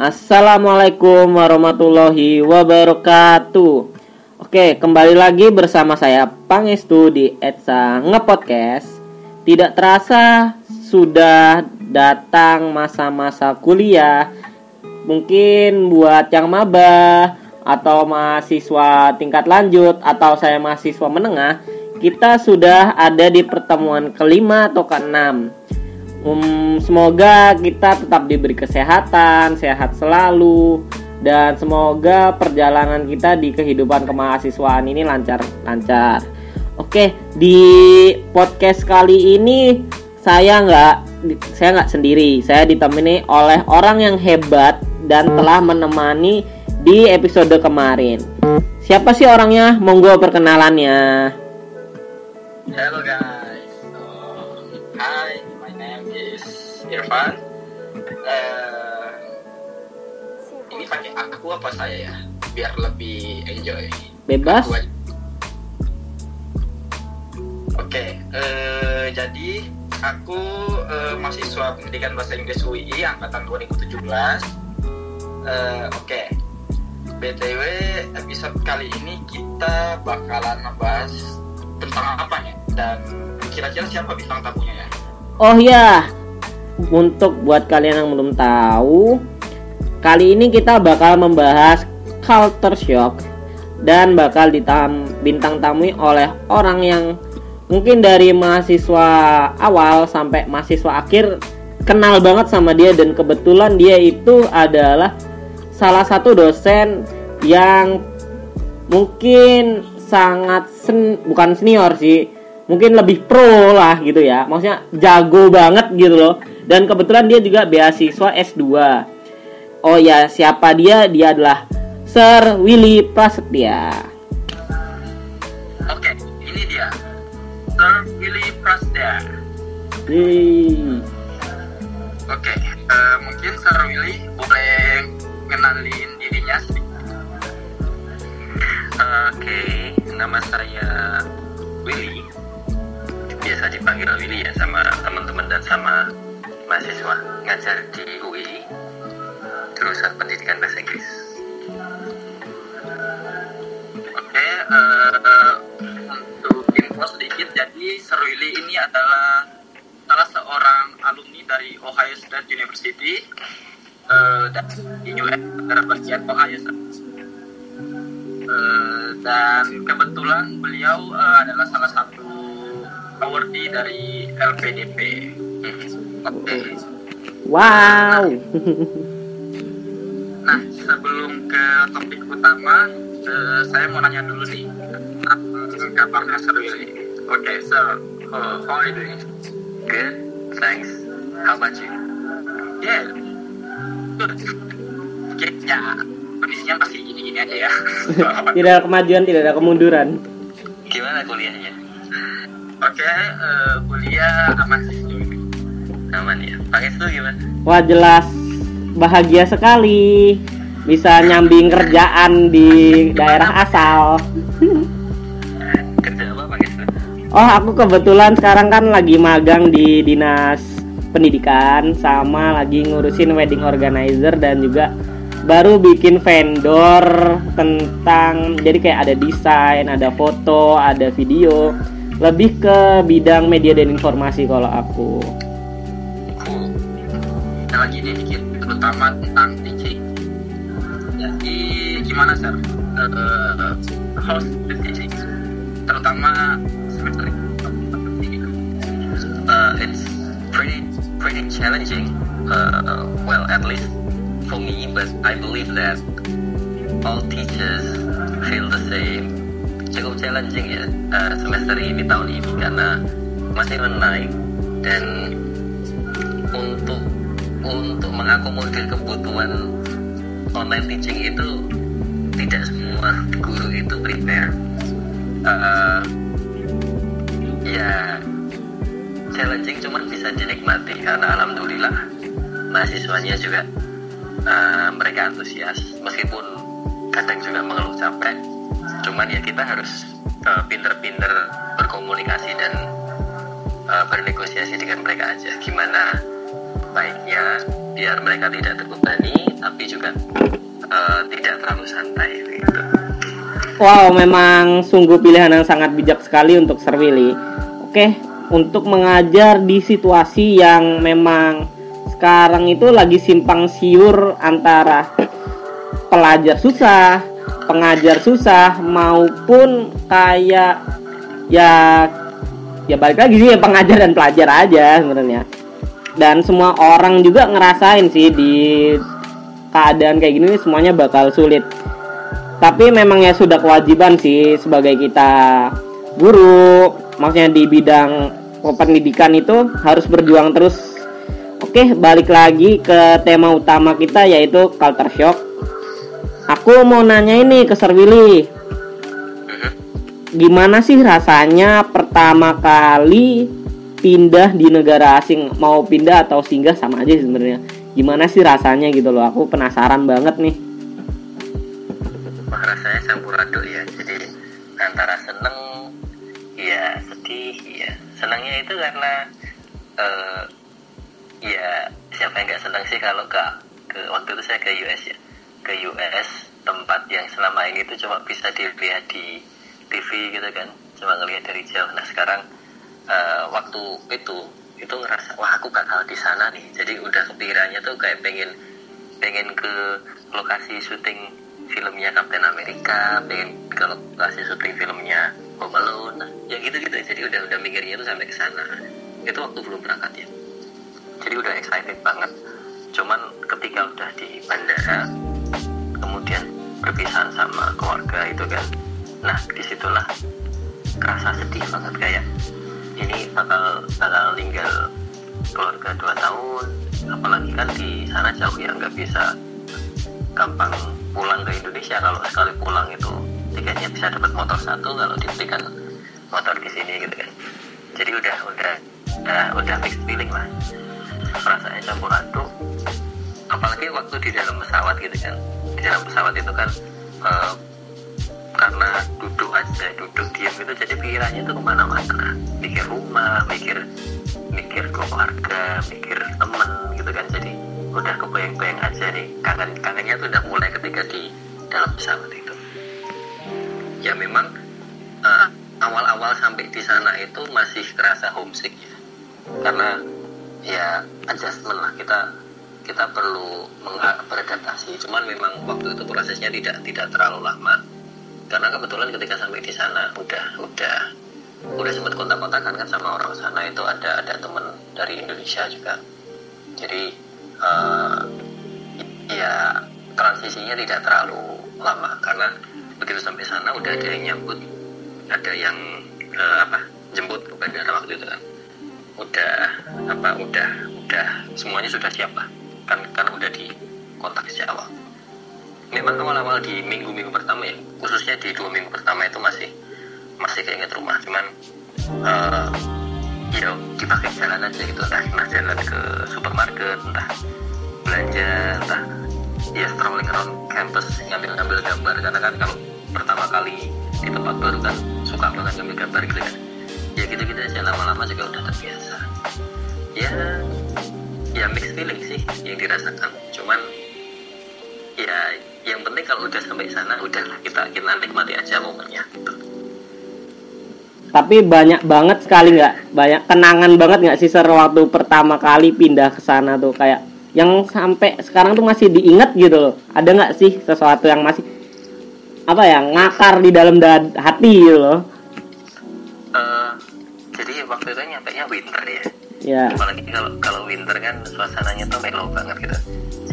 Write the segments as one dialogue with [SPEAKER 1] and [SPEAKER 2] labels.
[SPEAKER 1] Assalamualaikum warahmatullahi wabarakatuh. Oke, kembali lagi bersama saya Pangestu di Etsa Ngepodcast. Tidak terasa sudah datang masa-masa kuliah. Mungkin buat yang maba atau mahasiswa tingkat lanjut atau saya mahasiswa menengah, kita sudah ada di pertemuan kelima atau keenam. Um, semoga kita tetap diberi kesehatan, sehat selalu, dan semoga perjalanan kita di kehidupan kemahasiswaan ini lancar-lancar. Oke, di podcast kali ini saya nggak saya nggak sendiri, saya ditemani oleh orang yang hebat dan telah menemani di episode kemarin. Siapa sih orangnya? Monggo perkenalannya.
[SPEAKER 2] Hello guys, Irfan. Uh, ini pakai aku apa saya ya, biar lebih enjoy.
[SPEAKER 1] Bebas.
[SPEAKER 2] Aku aja. Oke, eh, jadi aku eh, mahasiswa pendidikan bahasa Inggris UI angkatan 2017. Eh, Oke, btw episode kali ini kita bakalan ngebahas tentang apa nih? Dan kira-kira siapa bintang tamunya ya?
[SPEAKER 1] Oh ya, untuk buat kalian yang belum tahu, kali ini kita bakal membahas culture shock dan bakal ditam bintang tamui oleh orang yang mungkin dari mahasiswa awal sampai mahasiswa akhir kenal banget sama dia dan kebetulan dia itu adalah salah satu dosen yang mungkin sangat sen bukan senior sih mungkin lebih pro lah gitu ya. Maksudnya jago banget gitu loh dan kebetulan dia juga beasiswa S2 oh ya siapa dia dia adalah Sir Willy Prasetya
[SPEAKER 2] Oke, ini dia. Sir Willy Prasetya.
[SPEAKER 1] Yeay.
[SPEAKER 2] Oke, eh, mungkin Sir Willy boleh kenalin dirinya sedikit.
[SPEAKER 3] Oke, nama saya Willy. Biasa dipanggil Willy ya sama teman-teman dan sama mahasiswa ngajar di UI jurusan pendidikan bahasa Inggris.
[SPEAKER 2] Oke, eh, untuk info sedikit, jadi Sir Willy ini adalah salah seorang alumni dari Ohio State University dan di US negara bagian Ohio State. Eh, dan kebetulan beliau eh, adalah salah satu awardee dari LPDP. Oke.
[SPEAKER 1] Wow
[SPEAKER 2] Nah, sebelum ke topik utama, eh, saya mau nanya dulu nih kabarnya Sir Willy. Oke, so uh, how are you doing?
[SPEAKER 3] Good, thanks. How about you?
[SPEAKER 2] Yeah, good. Oke, ya kondisinya masih gini-gini aja ya.
[SPEAKER 1] tidak ada kemajuan tidak ada kemunduran
[SPEAKER 3] Gimana kuliahnya?
[SPEAKER 2] Oke, eh, kuliah aman sih.
[SPEAKER 3] Aman ya. Pakai itu gimana?
[SPEAKER 1] wah jelas bahagia sekali bisa nyambing kerjaan di daerah asal
[SPEAKER 3] Kerja apa pakai?
[SPEAKER 1] Oh, aku kebetulan sekarang kan lagi magang di dinas pendidikan sama lagi ngurusin wedding organizer dan juga baru bikin vendor tentang jadi kayak ada desain, ada foto, ada video, lebih ke bidang media dan informasi kalau aku.
[SPEAKER 2] Lagi nih dikit, terutama tentang teaching. Jadi gimana sir? Uh, host the teaching, terutama semester ini.
[SPEAKER 3] Uh, it's pretty pretty challenging. Uh, well, at least for me, but I believe that all teachers feel the same. Cukup challenging ya uh, semester ini tahun ini karena masih menaik dan untuk mengakomodir kebutuhan online teaching itu tidak semua guru itu prepare. Uh, ya challenging cuman bisa dinikmati. Karena alhamdulillah mahasiswanya juga uh, mereka antusias. Meskipun kadang juga mengeluh capek. Cuman ya kita harus uh, pinter-pinter berkomunikasi dan uh, bernegosiasi dengan mereka aja. Gimana baiknya biar mereka tidak terbebani tapi juga uh, tidak terlalu santai gitu.
[SPEAKER 1] Wow, memang sungguh pilihan yang sangat bijak sekali untuk Sir Willy. Oke, untuk mengajar di situasi yang memang sekarang itu lagi simpang siur antara pelajar susah, pengajar susah maupun kayak ya ya balik lagi sih pengajar dan pelajar aja sebenarnya. Dan semua orang juga ngerasain sih di keadaan kayak gini semuanya bakal sulit. Tapi memang ya sudah kewajiban sih sebagai kita guru maksudnya di bidang pendidikan itu harus berjuang terus. Oke balik lagi ke tema utama kita yaitu culture shock. Aku mau nanya ini ke Sir Willy. Gimana sih rasanya pertama kali pindah di negara asing mau pindah atau singgah sama aja sebenarnya. Gimana sih rasanya gitu loh aku penasaran banget nih.
[SPEAKER 3] Wah rasanya campur aduk ya jadi antara seneng ya sedih ya senangnya itu karena uh, ya siapa yang nggak senang sih kalau ke ke waktu itu saya ke US ya. Ke US tempat yang selama ini tuh cuma bisa dilihat di TV gitu kan cuma ngelihat dari jauh. Nah sekarang uh, waktu itu itu ngerasa wah aku bakal di sana nih. Jadi udah kepikirannya tuh kayak pengen pengen ke lokasi syuting filmnya Captain America pengen ke lokasi syuting filmnya Home Alone. Nah, ya gitu gitu jadi udah udah mikirnya tuh sampai ke sana. Itu waktu belum berangkat ya. Jadi udah excited banget. Cuman ketika udah di bandara kemudian berpisah sama keluarga itu kan nah di situlah kerasa sedih banget. Kayak ini bakal bakal tinggal keluarga dua tahun. Apalagi kan di sana jauh ya nggak bisa gampang pulang ke Indonesia. Kalau sekali pulang itu tiketnya bisa dapat motor satu kalau diberikan motor di sini gitu kan. Jadi udah udah udah udah fixed feeling lah. Perasaannya campur aduk. Apalagi waktu di dalam pesawat gitu kan. Di dalam pesawat itu kan uh, karena aja duduk diam gitu jadi pikirannya tuh ke mana-mana. Mikir rumah mikir mikir keluarga mikir temen gitu kan. Jadi udah kebayang-bayang aja nih kangen kangennya tuh udah mulai ketika di dalam pesawat itu. Ya memang uh, awal-awal sampai di sana itu masih terasa homesick ya. Karena ya adjustment lah kita kita perlu beradaptasi cuman memang waktu itu prosesnya tidak tidak terlalu lama karena kebetulan ketika sampai di sana udah udah udah sempat kontak-kontakan kan sama orang sana itu ada ada teman dari Indonesia juga. Jadi uh, ya transisinya tidak terlalu lama. Karena begitu sampai sana udah ada yang nyambut ada yang uh, apa jemput ke bandara waktu itu kan. Udah apa udah udah semuanya sudah siap lah. Kan kan udah di kontak sejak awal memang awal-awal di minggu-minggu pertama ya? Khususnya di dua minggu pertama itu masih masih keinget rumah. Cuman uh, ya dipakai jalan aja gitu. Entah, entah jalan ke supermarket entah belanja entah ya strolling around campus ngambil-ngambil gambar. Karena kan kalau pertama kali di tempat baru kan suka banget ngambil gambar gitu kan. Ya gitu-gitu aja. Lama-lama juga udah terbiasa. Ya ya mixed feeling sih yang dirasakan. Cuman ya yang penting kalau udah sampai sana udah kita kita nikmati aja momennya gitu.
[SPEAKER 1] Tapi banyak banget sekali nggak banyak kenangan banget nggak sih ser waktu pertama kali pindah ke sana tuh? Kayak yang sampai sekarang tuh masih diingat gitu loh. Ada nggak sih sesuatu yang masih apa ya ngakar di dalam hati gitu loh?
[SPEAKER 3] Uh, jadi waktu itu nyampe nya winter ya.
[SPEAKER 1] Ya.
[SPEAKER 3] Apalagi kalau kalau winter kan suasananya tuh melo banget gitu.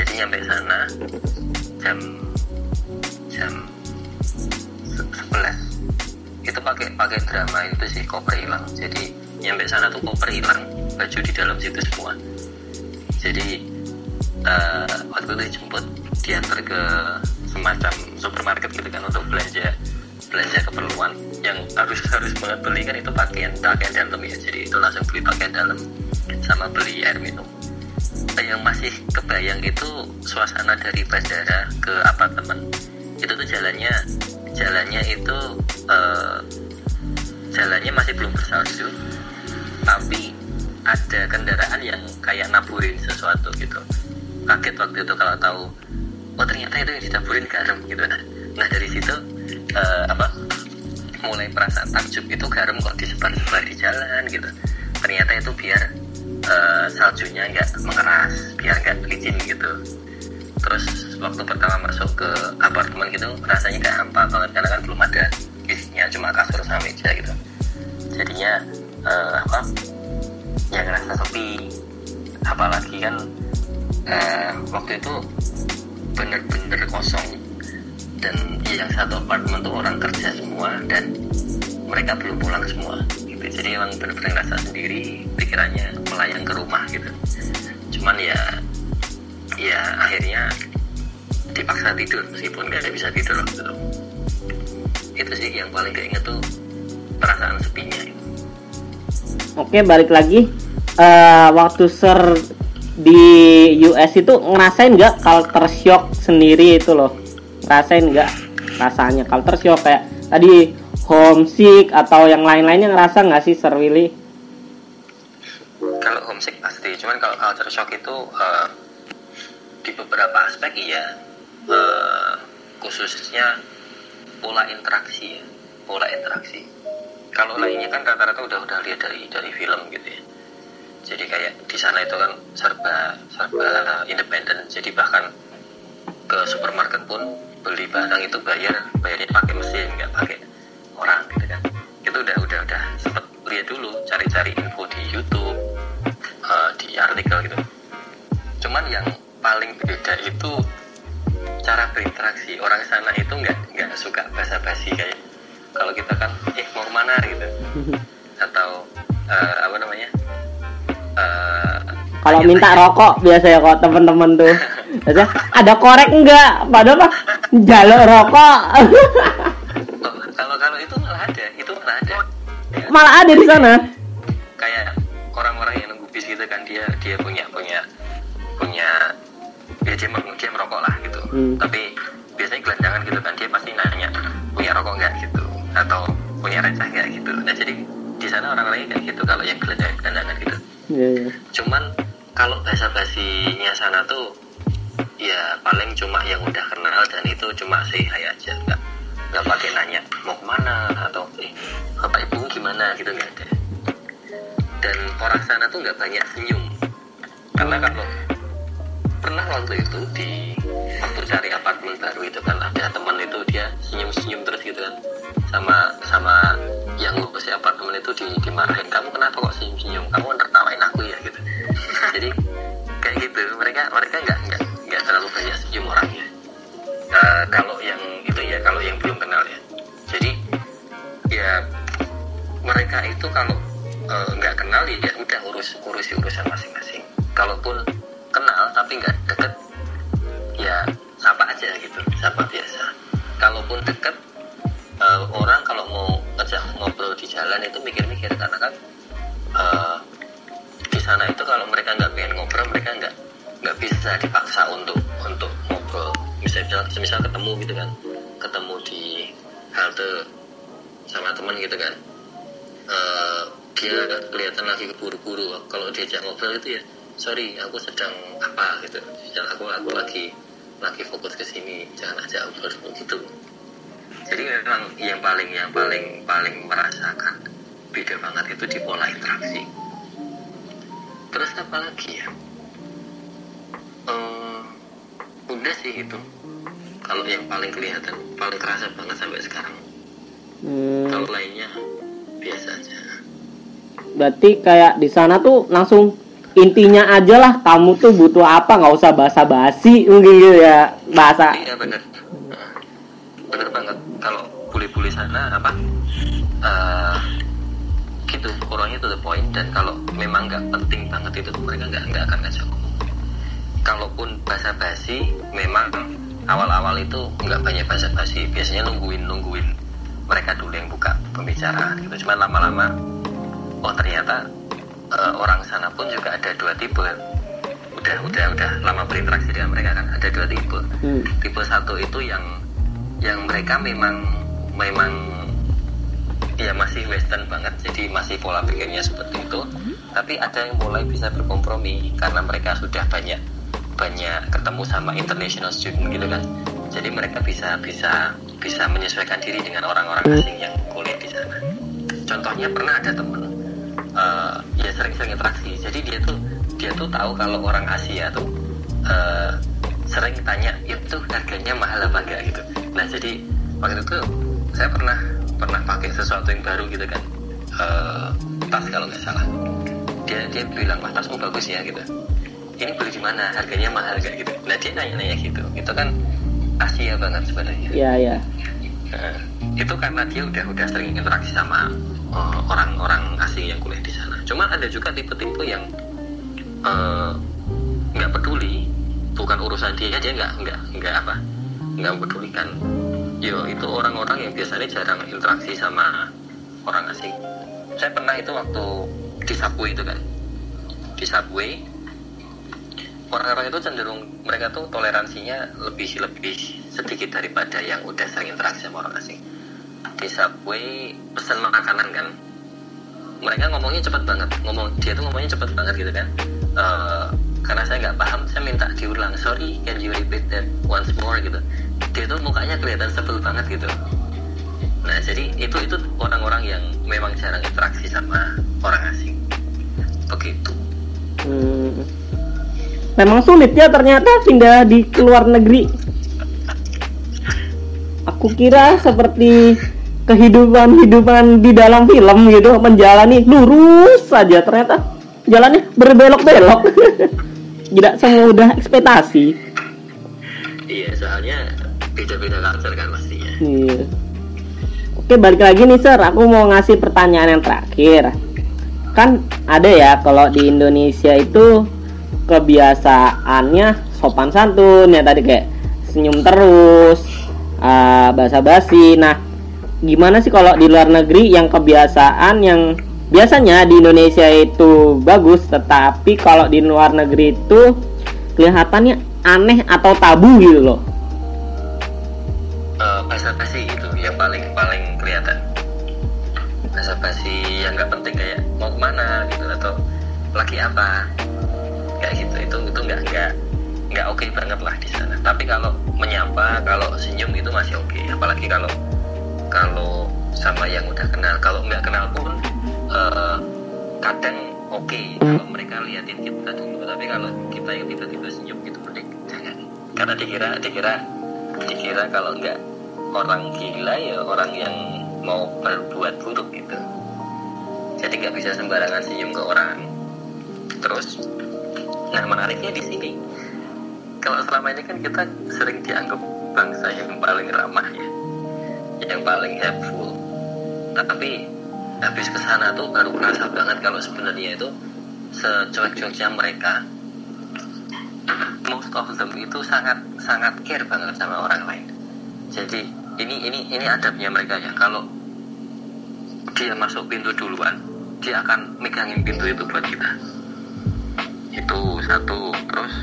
[SPEAKER 3] Jadi nyampe sana jam jam sebelas. Itu pakai pakai drama itu sih koper hilang. Jadi nyampe sana tuh koper hilang baju di dalam situ semua. Jadi uh, waktu itu jemput diantar ke semacam supermarket gitu kan untuk belanja belanja keperluan. Yang harus harus banget beli kan itu pakaian pakaian dalam ya. Jadi itu langsung beli pakaian dalam sama beli air minum yang masih kebayang itu suasana dari bandara ke apartemen. Itu tuh jalannya jalannya itu uh, jalannya masih belum bersalju tapi ada kendaraan yang kayak naburin sesuatu gitu. Kaget waktu itu kalau tahu oh ternyata itu yang ditaburin garam gitu. Nah, nah dari situ eh, apa mulai perasaan takjub itu garam kok disebar-sebar di jalan gitu. Ternyata itu biar eh, saljunya nggak mengeras biar nggak licin gitu. Terus waktu pertama masuk ke apartemen gitu rasanya kayak hampa banget karena kan belum ada isinya cuma kasur sama meja gitu. Jadinya eh, apa ya ngerasa sepi. Apalagi kan eh, waktu itu bener-bener kosong. Dan yang satu apartemen tuh orang kerja semua dan mereka belum pulang semua gitu jadi emang bener-bener ngerasa sendiri pikirannya melayang ke rumah gitu cuman ya ya akhirnya dipaksa tidur meskipun gak ada bisa tidur waktu itu itu sih yang paling keinget tuh perasaan sepinya itu.
[SPEAKER 1] Oke, balik lagi. Eh, waktu ser di US itu ngerasain nggak culture shock sendiri itu loh? Ngerasain nggak rasanya culture shock kayak tadi homesick atau yang lain-lainnya ngerasa nggak sih Sir Willy?
[SPEAKER 3] kalau homesick pasti. Cuman kalau culture shock itu eh, di beberapa aspek iya. Eh, khususnya pola interaksi ya. Pola interaksi. Kalau lainnya kan rata-rata udah udah lihat dari dari film gitu ya. Jadi kayak di sana itu kan serba serba independen. Jadi bahkan ke supermarket pun beli barang itu bayar bayarnya pakai mesin nggak pakai orang gitu kan itu udah udah udah sempet lihat dulu cari-cari info di YouTube eh, di artikel gitu cuman yang paling beda itu cara berinteraksi orang sana itu nggak nggak suka basa-basi kayak kalau kita kan eh mau ke mana gitu atau eh, apa namanya Eh,
[SPEAKER 1] Kalau minta rokok biasanya kok temen-temen tuh. Ada korek enggak? Padahal mah jalur rokok.
[SPEAKER 3] Kalau kalau itu malah ada itu malah ada. Ya,
[SPEAKER 1] Malah ada di sana.
[SPEAKER 3] kayak orang-orang yang nunggu bis gitu kan dia dia punya punya punya ya dia, dia merokok lah gitu.
[SPEAKER 1] Hmm.
[SPEAKER 3] tapi biasanya gelandangan gitu kan dia pasti nanya punya rokok nggak? gitu. Atau punya receh nggak? gitu. Nah jadi di sana orang-orangnya kayak gitu kalau yang gelandangan gelandangan gitu.
[SPEAKER 1] Iya, iya.
[SPEAKER 3] cuman kalau bahasa basinya sana tuh ya paling cuma yang udah kenal dan itu cuma hi aja nggak nggak pakai nanya mau ke mana? Atau eh bapak ibu gimana? Gitu nggak ada. Dan orang sana tuh nggak banyak senyum. Karena kalau pernah waktu itu di waktu cari apartemen baru itu kan ada teman itu dia senyum senyum terus gitu kan. Sama sama yang ngurus apartemen itu di, dimarahin kamu kenapa kok senyum senyum kamu tertawain aku ya gitu. Jadi kayak gitu. Mereka mereka nggak nggak nggak terlalu banyak senyum orangnya Eh, kalau yang itu ya kalau yang belum kenal ya. Jadi ya mereka itu kalau eh, nggak kenal ya udah urus urusi urusan masing-masing. Kalaupun kenal tapi nggak deket ya sapa aja gitu sapa biasa. Kalaupun deket eh, orang kalau mau ngajak ngobrol di jalan itu mikir-mikir karena kan eh, di sana itu kalau mereka nggak pengen ngobrol mereka nggak nggak bisa dipaksa untuk untuk ngobrol misalnya misal ketemu gitu kan. Ketemu di halte sama teman gitu kan. Eh, dia kelihatan lagi keburu-buru. Kalau diajak ngobrol itu ya sorry aku sedang apa gitu. Jangan aku aku lagi lagi fokus ke sini jangan ajak ngobrol gitu. Jadi memang yang paling yang paling paling merasakan beda banget itu di pola interaksi. Terus apa lagi ya udah sih itu kalau yang paling kelihatan paling kerasa banget sampai sekarang.
[SPEAKER 1] Hmm,
[SPEAKER 3] kalau lainnya biasa aja.
[SPEAKER 1] Berarti kayak di sana tuh langsung intinya aja lah kamu tuh butuh apa nggak usah basa-basi mungkin gitu ya bahasa.
[SPEAKER 3] Iya bener. Bener banget. Kalau bule-bule sana apa? Eh gitu. Orangnya to the point. Dan kalau memang nggak penting banget itu tuh mereka nggak nggak akan ngajak kalaupun basa-basi memang awal-awal itu nggak banyak basa-basi biasanya nungguin nungguin mereka dulu yang buka pembicaraan gitu. Cuman lama-lama oh ternyata eh, orang sana pun juga ada dua tipe. Udah udah udah lama berinteraksi dengan mereka kan ada dua tipe.
[SPEAKER 1] Hmm.
[SPEAKER 3] tipe satu itu yang yang mereka memang memang ya masih western banget. Jadi masih pola pikirnya seperti itu. Tapi ada yang mulai bisa berkompromi karena mereka sudah banyak banyak ketemu sama international student gitu kan. Jadi mereka bisa bisa bisa menyesuaikan diri dengan orang-orang asing yang kuliah di sana. Contohnya pernah ada temen uh, ya sering-sering interaksi. Jadi dia tuh dia tuh tahu kalau orang Asia tuh uh, sering tanya itu harganya mahal apa enggak? gitu. Nah jadi waktu itu saya pernah pernah pakai sesuatu yang baru gitu kan. Uh, tas kalau nggak salah. Dia dia bilang wah tasmu bagus ya gitu ini beli di mana harganya mahal gak gitu nah dia nanya-nanya gitu itu kan Asia banget sebenarnya
[SPEAKER 1] Iya, iya.
[SPEAKER 3] Nah, itu karena dia udah udah sering interaksi sama uh, orang-orang asing yang kuliah di sana. Cuma ada juga tipe-tipe yang uh, nggak peduli, bukan urusan dia dia nggak nggak nggak apa nggak pedulikan. Yo itu orang-orang yang biasanya jarang interaksi sama orang asing. Saya pernah itu waktu di subway itu kan, di subway orang-orang itu cenderung mereka tuh toleransinya lebih lebih sedikit daripada yang udah sering interaksi sama orang asing. Di subway pesan makanan kan mereka ngomongnya cepet banget. Ngomong dia tuh ngomongnya cepet banget gitu kan. Eh, karena saya nggak paham saya minta diulang sorry can you repeat that once more? gitu. Dia tuh mukanya kelihatan sebel banget gitu. Nah jadi itu itu orang-orang yang memang jarang interaksi sama orang asing. Begitu.
[SPEAKER 1] Hmm. Memang sulit ya ternyata pindah di luar negeri. Aku kira seperti kehidupan-hidupan di dalam film gitu, menjalani lurus saja ternyata jalannya berbelok-belok. Tidak semudah ekspektasi.
[SPEAKER 3] iya soalnya beda-beda culture kan pastinya
[SPEAKER 1] Iya. Oke balik lagi nih sir, aku mau ngasih pertanyaan yang terakhir. Kan ada ya kalau di Indonesia itu kebiasaannya sopan santun ya tadi kayak senyum terus, uh, basa-basi. Nah, gimana sih kalau di luar negeri yang kebiasaan yang biasanya di Indonesia itu bagus, tetapi kalau di luar negeri itu kelihatannya aneh atau tabu gitu loh.
[SPEAKER 3] Eh, bahasa basi itu yang paling paling kelihatan bahasa basi yang nggak penting kayak mau ke mana gitu atau lagi apa kayak gitu. Itu itu nggak nggak nggak oke banget lah di sana. Tapi kalau menyapa kalau senyum itu masih oke. Apalagi kalau kalau sama yang udah kenal. Kalau nggak kenal pun eh, kadang oke kalau mereka liatin kita dulu. Tapi kalau kita yang tiba-tiba senyum gitu mending karena dikira dikira dikira kalau nggak orang gila ya orang yang mau berbuat buruk gitu. Jadi nggak bisa sembarangan senyum ke orang. Terus nah menariknya di sini. Kalau selama ini kan kita sering dianggap bangsa yang paling ramah ya yang paling helpful. Tapi habis ke sana tuh baru kerasa banget kalau sebenarnya itu secuek-cueknya mereka. Most of them itu sangat sangat care banget sama orang lain. Jadi ini ini ini adabnya mereka ya. Kalau dia masuk pintu duluan dia akan megangin pintu itu buat kita itu satu. Terus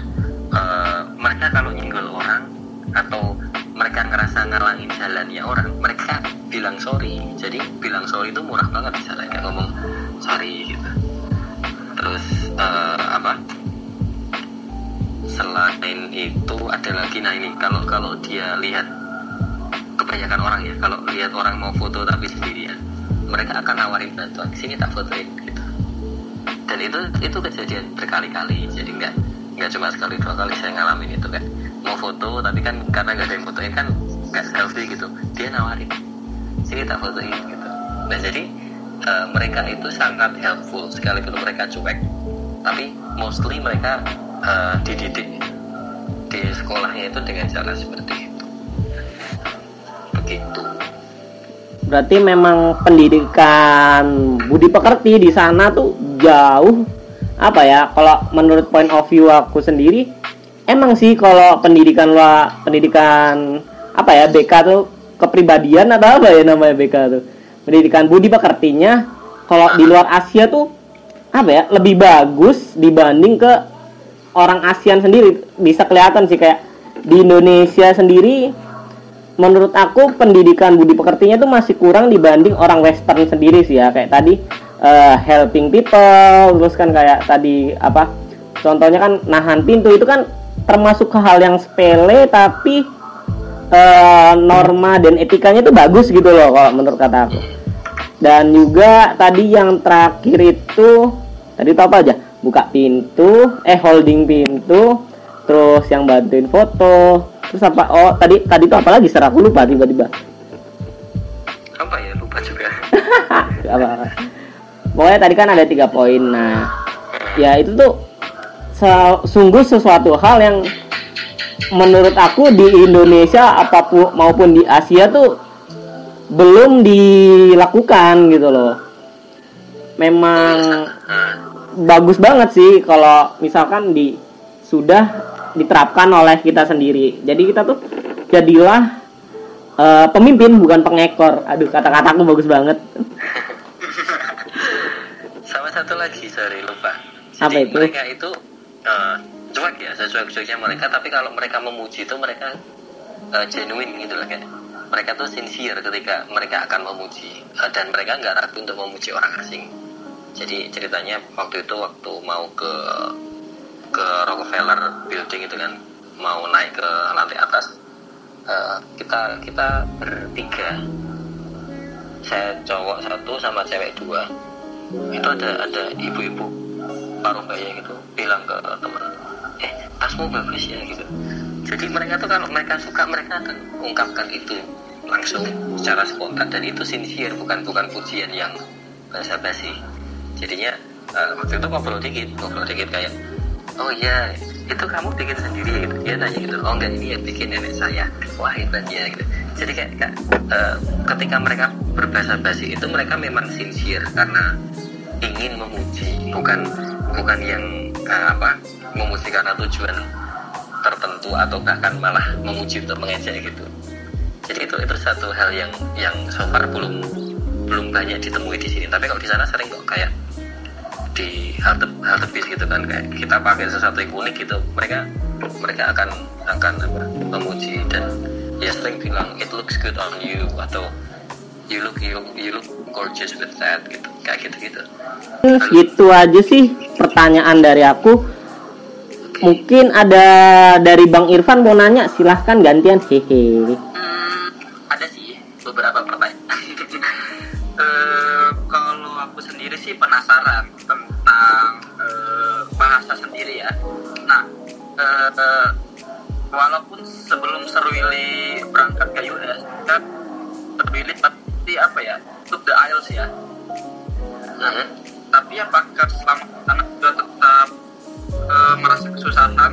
[SPEAKER 3] eh, mereka kalau nyenggol orang atau mereka ngerasa ngalangin jalannya orang mereka bilang sorry. Jadi bilang sorry itu murah banget di sana kayak ngomong sorry gitu. Terus eh, apa? Selain itu ada lagi. Nah ini kalau kalau dia lihat kebanyakan orang ya kalau lihat orang mau foto tapi sendirian mereka akan nawarin bantuan. Sini tak fotoin gitu dan itu itu kejadian berkali-kali. Jadi nggak nggak cuma sekali dua kali saya ngalamin itu kan mau foto tapi kan karena nggak ada yang fotoin kan nggak selfie gitu. Dia nawarin sini tak fotoin gitu. Nah jadi eh, mereka itu sangat helpful sekalipun mereka cuek. Tapi mostly mereka eh, dididik di sekolahnya itu dengan cara seperti itu. Begitu.
[SPEAKER 1] Berarti memang pendidikan budi pekerti di sana tuh jauh apa ya? Kalau menurut point of view aku sendiri, emang sih kalau pendidikan luar pendidikan apa ya BK tuh kepribadian atau apa ya namanya BK tuh? Pendidikan budi pekertinya kalau di luar Asia tuh apa ya? Lebih bagus dibanding ke orang ASEAN sendiri. Bisa kelihatan sih kayak di Indonesia sendiri menurut aku pendidikan budi pekertinya tuh masih kurang dibanding orang western sendiri sih ya kayak tadi eh, helping people terus kan kayak tadi apa contohnya kan nahan pintu itu kan termasuk ke hal yang sepele tapi eh, norma dan etikanya itu bagus gitu loh kalau menurut kata aku. Dan juga tadi yang terakhir itu tadi itu apa aja? Buka pintu eh holding pintu terus yang bantuin foto terus apa oh tadi tadi itu apa lagi? Ser? aku lupa tiba-tiba.
[SPEAKER 3] Apa ya? Lupa juga.
[SPEAKER 1] Apa, apa. Pokoknya tadi kan ada tiga poin nah ya itu tuh sungguh sesuatu hal yang menurut aku di Indonesia apa pun maupun di Asia tuh belum dilakukan gitu loh. Memang bagus banget sih kalau misalkan di sudah diterapkan oleh kita sendiri. Jadi kita tuh jadilah eh, pemimpin bukan pengekor. Aduh kata-kataku bagus banget
[SPEAKER 3] satu lagi sorry lupa.
[SPEAKER 1] Apa itu?
[SPEAKER 3] mereka itu eh, cuek ya sesuai cueknya mereka tapi kalau mereka memuji itu mereka eh, genuine gitu loh kayak mereka tuh sincere ketika mereka akan memuji Eh, dan mereka nggak ragu untuk memuji orang asing. Jadi ceritanya waktu itu waktu mau ke ke Rockefeller Building itu kan mau naik ke lantai atas eh, kita kita bertiga. Saya cowok satu sama cewek dua itu ada ada ibu-ibu paruh baya gitu bilang ke teman eh tasmu bagus ya gitu. Jadi mereka tuh kalau mereka suka mereka akan ungkapkan itu langsung secara spontan. Dan itu sincere bukan bukan pujian yang basa basi jadinya eh, waktu itu ngobrol dikit ngobrol dikit kayak oh iya itu kamu bikin sendiri gitu. Dia nanya gitu oh enggak ini yang bikin nenek saya wah hebat ya gitu. Jadi kayak, kayak, eh, ketika mereka berbahasa basi itu mereka memang sincere karena ingin memuji bukan bukan yang eh, apa memuji karena tujuan tertentu atau bahkan malah memuji untuk mengejek gitu. Jadi itu itu satu hal yang yang so far belum belum banyak ditemui di sini. Tapi kalau di sana sering kok kayak di halte halte bis gitu kan kayak kita pakai sesuatu yang unik gitu mereka mereka akan akan apa, memuji. Dan ya sering bilang it looks good on you atau you look you you look gorgeous with that gitu kayak gitu gitu
[SPEAKER 1] gitu aja sih pertanyaan dari aku mungkin ada dari Bang Irfan mau nanya silahkan gantian hehe
[SPEAKER 2] Hmm, ada sih beberapa pertanyaan. Eh, kalau aku sendiri sih penasaran tentang eh, bahasa sendiri ya. Nah, eh, walaupun sebelum Serwili berangkat ke US, kan Serwili pasti apa ya, took the IELTS ya.
[SPEAKER 3] Mhm.
[SPEAKER 2] Tapi apakah selama sana juga tetap eh, merasa kesusahan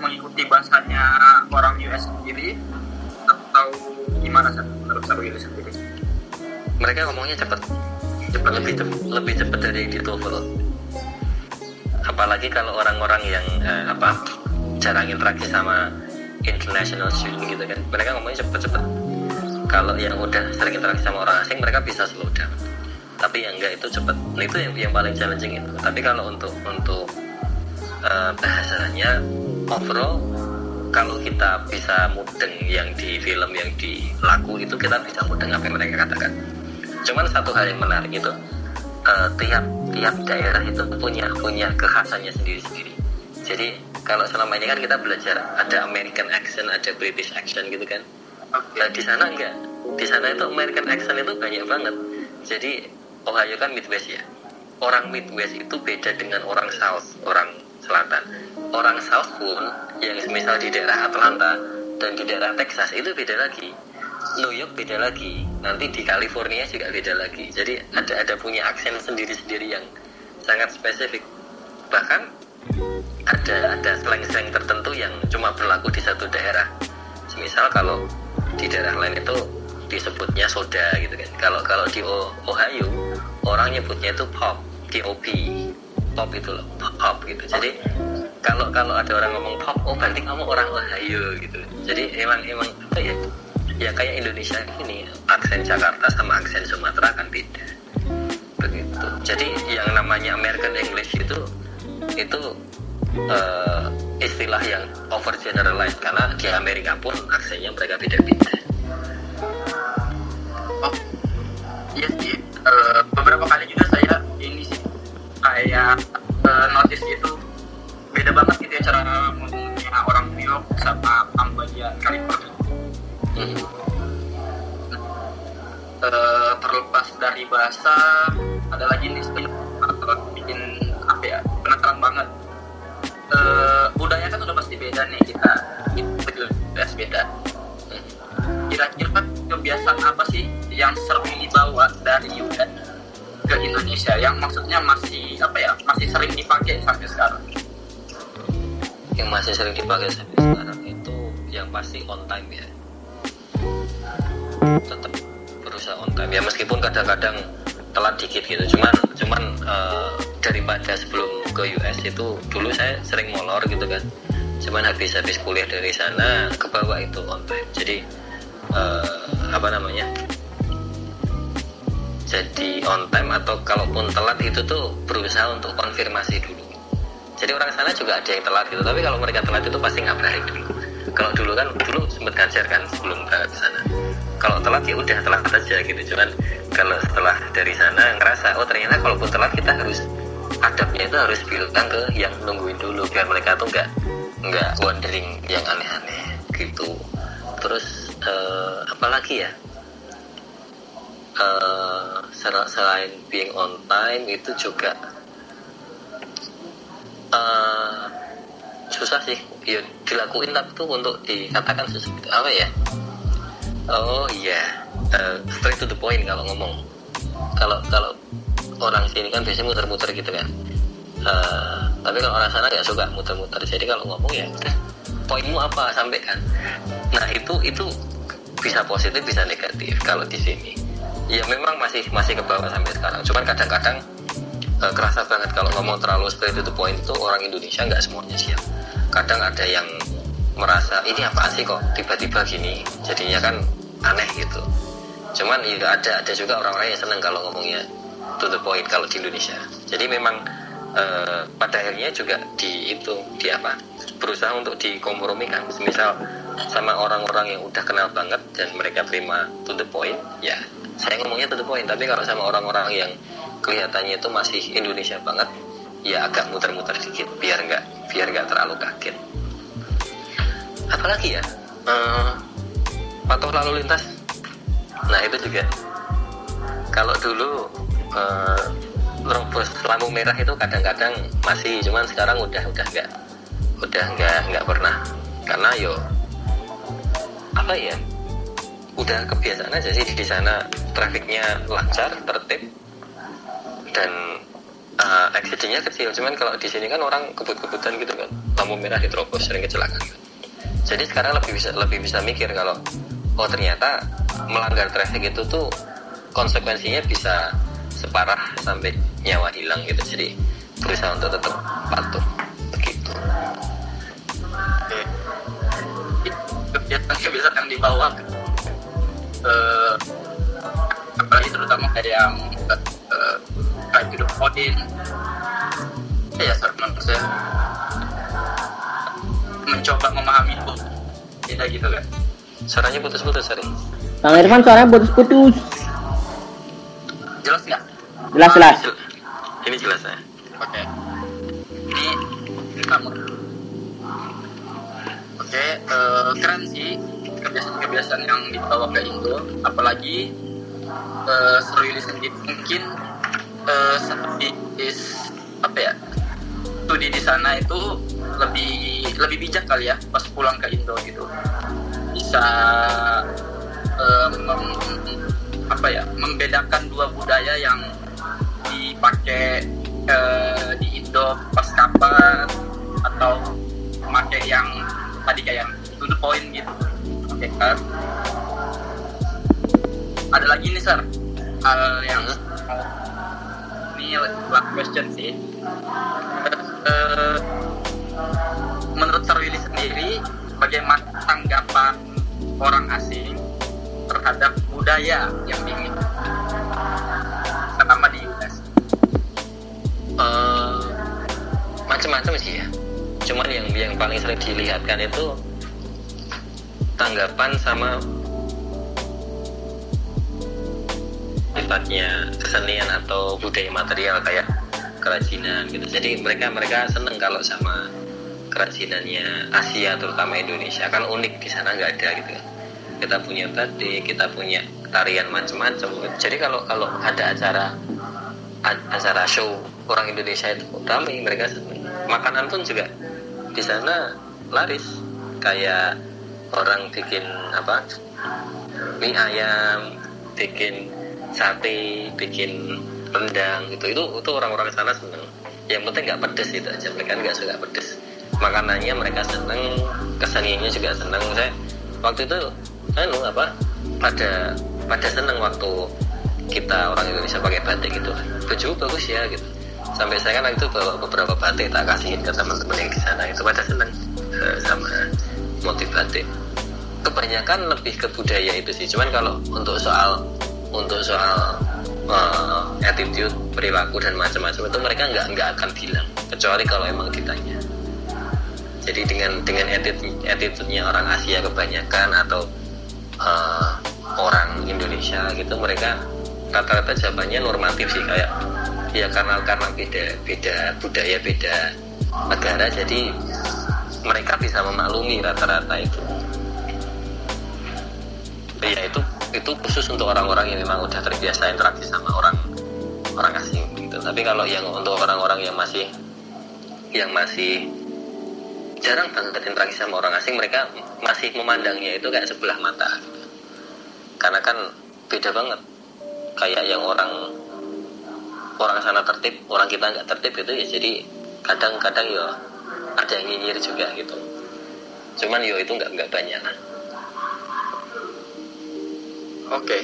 [SPEAKER 2] mengikuti bahasanya orang US sendiri? Atau gimana sih menurut Sarwili sendiri?
[SPEAKER 3] mereka ngomongnya cepet. Cepet? Lebih cepet lebih cepet dari di TOEFL apalagi kalau orang-orang yang eh, apa jarang interaksi sama international student gitu kan. Mereka ngomongnya cepet-cepet. Kalau yang udah sering interaksi sama orang asing mereka bisa slow down tapi yang enggak itu cepet. Nah, itu yang yang paling challenging itu. Tapi kalau untuk untuk eh, bahasanya overall kalau kita bisa mudeng yang di film yang di lagu itu kita bisa mudeng apa yang mereka katakan. Cuman satu hal yang menarik itu eh, tiap tiap daerah itu punya punya kekhasannya sendiri sendiri jadi kalau selama ini kan kita belajar ada American accent ada British accent gitu kan. Nah di sana enggak. Di sana itu American accent itu banyak banget. Jadi Ohio kan Midwest ya. Orang Midwest itu beda dengan orang South, orang Selatan. Orang South pun yang misal di daerah Atlanta dan di daerah Texas itu beda lagi. New York beda lagi. Nanti di California juga beda lagi. Jadi ada ada punya aksen sendiri-sendiri yang sangat spesifik. Bahkan ada ada slang-slang tertentu yang cuma berlaku di satu daerah. Misal kalau di daerah lain itu disebutnya soda gitu kan. Kalau kalau di Ohio orang nyebutnya itu pop, T-O-P. Pop itu loh, pop gitu. Jadi kalau kalau ada orang ngomong pop, oh berarti kamu orang Ohio gitu. Jadi emang emang apa ya? Ya kayak Indonesia ini aksen Jakarta sama aksen Sumatera kan beda. Begitu. Jadi yang namanya American English itu itu eh, istilah yang over generalized karena di Amerika pun aksennya mereka beda-beda.
[SPEAKER 2] Oh, iya sih. Eh, beberapa kali juga saya ini sih kayak uh, notice itu beda banget gitu ya cara ngomongnya orang New York sama bagian California. Hmm. Uh, terlepas dari bahasa, ada lagi nih penasaran bikin apa ya penasaran banget. Uh, budaya kan udah pasti beda nih kita, itu jelas beda. Kira-kira kebiasaan apa sih yang sering dibawa dari US ke Indonesia? Yang maksudnya masih apa ya masih sering dipakai sampai sekarang?
[SPEAKER 3] yang masih sering dipakai sampai sekarang itu yang pasti on time ya. Tetap berusaha on time ya meskipun kadang-kadang telat dikit gitu. Cuman cuman uh, daripada sebelum ke US itu dulu saya sering molor gitu kan. Cuman habis habis kuliah dari sana ke bawah itu on time. Jadi uh, apa namanya? Jadi on time atau kalaupun telat itu tuh berusaha untuk konfirmasi dulu. Jadi orang sana juga ada yang telat gitu tapi kalau mereka telat itu pasti ngabarin dulu. Kalau dulu kan dulu sempat ngajar kan sebelum berangkat ke sana. Kalau telat ya udah telat saja gitu. Cuman kalau setelah dari sana ngerasa oh ternyata kalaupun telat kita harus adabnya itu harus bilang ke yang nungguin dulu biar mereka tuh nggak nggak wondering yang aneh-aneh gitu. Terus uh, apa lagi ya? Uh, selain being on time itu juga uh, susah sih. Ya dilakuin tapi tuh untuk dikatakan susah itu apa ya? Oh iya. Uh, straight to the point kalau ngomong. Kalau kalau orang sini kan biasanya muter-muter gitu kan. Uh, tapi kalau orang sana nggak suka muter-muter. Jadi kalau ngomong ya poinmu apa sampai kan? Nah itu itu bisa positif bisa negatif. Kalau di sini ya memang masih masih ke bawah sampai sekarang. Cuman kadang-kadang uh, kerasa banget kalau ngomong terlalu straight to the point itu orang Indonesia nggak semuanya siap. Kadang ada yang merasa ini apa sih kok tiba-tiba gini? Jadinya kan aneh gitu. Cuman ya ada ada juga orang-orang yang seneng kalau ngomongnya to the point kalau di Indonesia. Jadi memang uh, pada akhirnya juga di itu di apa berusaha untuk dikompromikan. Misal sama orang-orang yang udah kenal banget dan mereka terima to the point ya saya ngomongnya to the point. Tapi kalau sama orang-orang yang kelihatannya itu masih Indonesia banget ya agak muter-muter dikit biar nggak biar nggak terlalu kaget. Apalagi ya? Uh, patuh lalu lintas. Nah itu juga. Kalau dulu uh, lampu merah itu kadang-kadang masih cuman sekarang udah udah nggak udah nggak nggak pernah. Karena yo apa ya? Udah kebiasaan aja sih di sana. Trafiknya lancar tertib dan uh, accidentnya kecil. Cuman kalau di sini kan orang kebut-kebutan gitu kan. Lampu merah diterobos sering kecelakaan kan. jadi sekarang lebih bisa lebih bisa mikir kalau oh ternyata melanggar traffic itu tuh konsekuensinya bisa separah sampai nyawa hilang gitu. Jadi berusaha untuk tetap patuh
[SPEAKER 2] kebiasaan yang dibawa uh, apalagi terutama kayak yang uh, kayak hidup Odin. Ya menurut saya mencoba memahami itu tidak gitu kan.
[SPEAKER 3] Suaranya putus-putus sering
[SPEAKER 1] Bang Irfan suaranya putus-putus.
[SPEAKER 2] Jelas nggak?
[SPEAKER 1] Jelas jelas.
[SPEAKER 3] Ini jelas ya.
[SPEAKER 2] Oke. Okay. ini kamu oke uh, keren sih. Kebiasaan-kebiasaan yang dibawa ke Indo. Apalagi uh, Serwili sendiri. Mungkin uh, seperti is, apa ya studi di sana itu lebih lebih bijak kali ya pas pulang ke Indo gitu. Bisa mem, apa ya membedakan dua budaya yang dipakai uh, di Indo pas kapan atau memakai yang tadi kayak to the point gitu. Oke okay, kan ada lagi nih sir hal yang ini last question sih. Uh, menurut Sir Willy sendiri bagaimana tanggapan orang asing terhadap budaya yang dimiliki selama di US
[SPEAKER 3] uh, macam-macam sih ya cuman yang yang paling sering dilihatkan itu tanggapan sama sifatnya kesenian atau budaya material kayak kerajinan gitu. Jadi mereka mereka seneng kalau sama kerajinannya Asia terutama Indonesia. Kan unik di sana nggak ada gitu. Kita punya batik kita punya tarian macam-macam. Jadi kalau kalau ada acara acara show orang Indonesia itu ramai mereka seneng. Makanan pun juga di sana laris. Kayak orang bikin apa? Mie ayam bikin sate bikin rendang gitu. Itu itu orang-orang sana seneng. Yang penting nggak pedes itu aja. Mereka nggak suka pedes. Makanannya mereka seneng keseniannya juga seneng. Saya waktu itu anu apa? Pada pada seneng waktu kita orang Indonesia pakai batik gitu. Baju bagus ya gitu sampai saya kan itu bawa beberapa batik tak kasihin ke teman-teman yang di sana. Itu pada seneng uh, sama motif batik. Kebanyakan lebih ke budaya itu sih. Cuman kalau untuk soal untuk soal uh, attitude perilaku dan macam-macam itu mereka nggak nggak akan bilang. Kecuali kalau emang ditanya. Jadi dengan dengan attitude-nya orang Asia kebanyakan atau uh, orang Indonesia gitu mereka rata-rata jawabannya normatif sih. Kayak ya karena karena beda beda budaya beda negara jadi mereka bisa memaklumi rata-rata itu. Ya itu itu khusus untuk orang-orang yang memang udah terbiasa interaksi sama orang orang asing gitu. Tapi kalau yang untuk orang-orang yang masih yang masih jarang banget interaksi sama orang asing mereka masih memandangnya itu kayak sebelah mata gitu. karena kan beda banget. Kayak yang orang orang sana tertib orang kita nggak tertib itu ya jadi kadang-kadang ya ada yang nyinyir juga gitu. Cuman yo itu nggak nggak banyak.
[SPEAKER 2] Oke. Okay.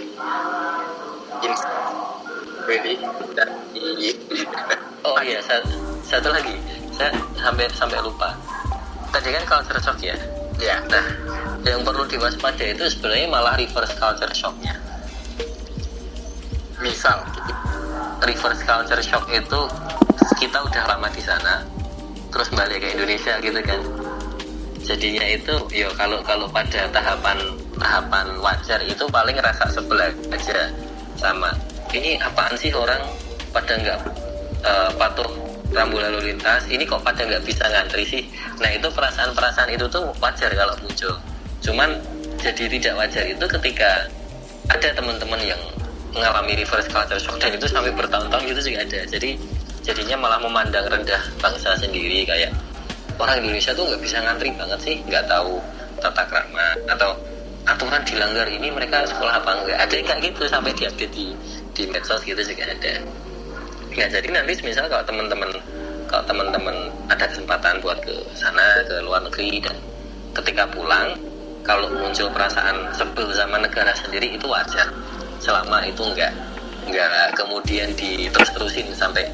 [SPEAKER 2] really
[SPEAKER 3] oh iya satu, satu lagi. Saya sampai sampai lupa. Tadi kan culture shock ya?
[SPEAKER 2] Ya
[SPEAKER 3] nah yang perlu diwaspadai itu sebenarnya malah reverse culture shocknya.
[SPEAKER 2] Misal
[SPEAKER 3] reverse culture shock itu kita udah lama di sana terus balik ke Indonesia gitu kan. Jadinya itu yo kalau kalau pada tahapan tahapan wajar itu paling rasa sebelah aja sama ini apaan sih orang pada nggak uh, patuh rambu lalu lintas? Ini kok pada nggak bisa ngantri sih? Nah itu perasaan-perasaan itu tuh wajar kalau muncul. Cuman jadi tidak wajar itu ketika ada teman-teman yang mengalami reverse culture shock dan itu sampai bertahun-tahun itu juga ada. Jadi jadinya malah memandang rendah bangsa sendiri kayak orang Indonesia tuh nggak bisa ngantri banget sih nggak tahu tata krama atau aturan dilanggar ini mereka sekolah apa enggak ada yang kayak gitu sampai diupdate di di medsos gitu juga ada. Ya jadi nanti misal kalau teman-teman kalau teman-teman ada kesempatan buat ke sana ke luar negeri dan ketika pulang kalau muncul perasaan sebel sama negara sendiri itu wajar selama itu enggak enggak kemudian diterus-terusin sampai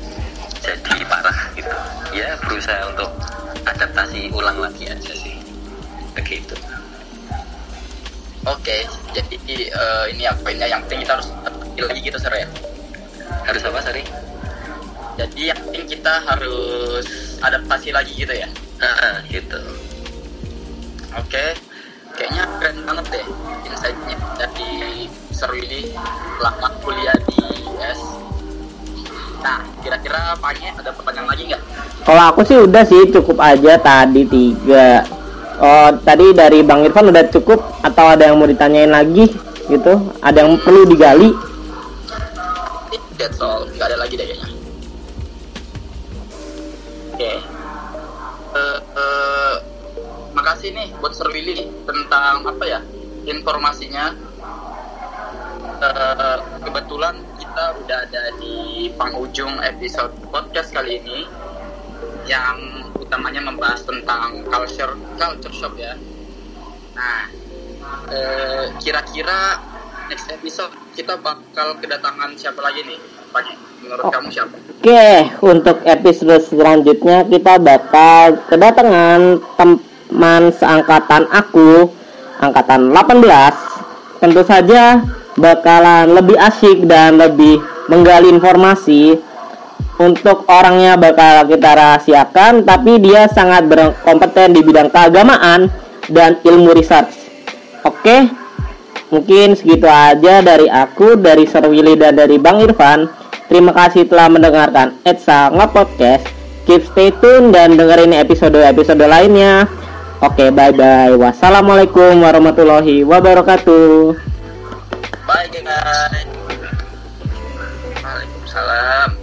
[SPEAKER 3] jadi parah gitu. Ya berusaha untuk adaptasi ulang lagi aja sih. Begitu.
[SPEAKER 2] Oke jadi uh, ini apa yang penting kita harus lagi gitu sore ya?
[SPEAKER 3] Harus apa sari
[SPEAKER 2] jadi yang penting kita harus adaptasi lagi gitu ya?
[SPEAKER 3] Ah gitu.
[SPEAKER 2] Oke kayaknya keren banget deh insightnya. Dari seru ini lama kuliah di US nah kira-kira apanya ada pertanyaan lagi nggak?
[SPEAKER 1] Kalau aku sih udah sih cukup aja tadi tiga. Oh tadi dari Bang Irfan udah cukup atau ada yang mau ditanyain lagi gitu? Ada yang perlu digali?
[SPEAKER 2] That's all nggak ada lagi deh kayaknya. Oke. Okay. uh, eh, uh, eh, makasih nih buat Sir Willy tentang apa ya informasinya uh, kebetulan kita udah ada di penghujung episode podcast kali ini yang utamanya membahas tentang culture culture shock ya. Nah, uh, kira-kira next episode kita bakal kedatangan siapa lagi nih? Pak menurut oh. kamu siapa?
[SPEAKER 1] Oke, untuk episode selanjutnya kita bakal kedatangan teman seangkatan aku, angkatan 18. Tentu saja bakalan lebih asyik dan lebih menggali informasi untuk orangnya bakal kita rahasiakan tapi dia sangat berkompeten di bidang keagamaan dan ilmu research oke Mungkin segitu aja dari aku, dari Sir Willy dan dari Bang Irfan. Terima kasih telah mendengarkan Etsa Nge-Podcast. Keep stay tune dan dengerin episode-episode lainnya. Oke, bye-bye. Wassalamualaikum warahmatullahi wabarakatuh.
[SPEAKER 2] Bye guys. Waalaikumsalam.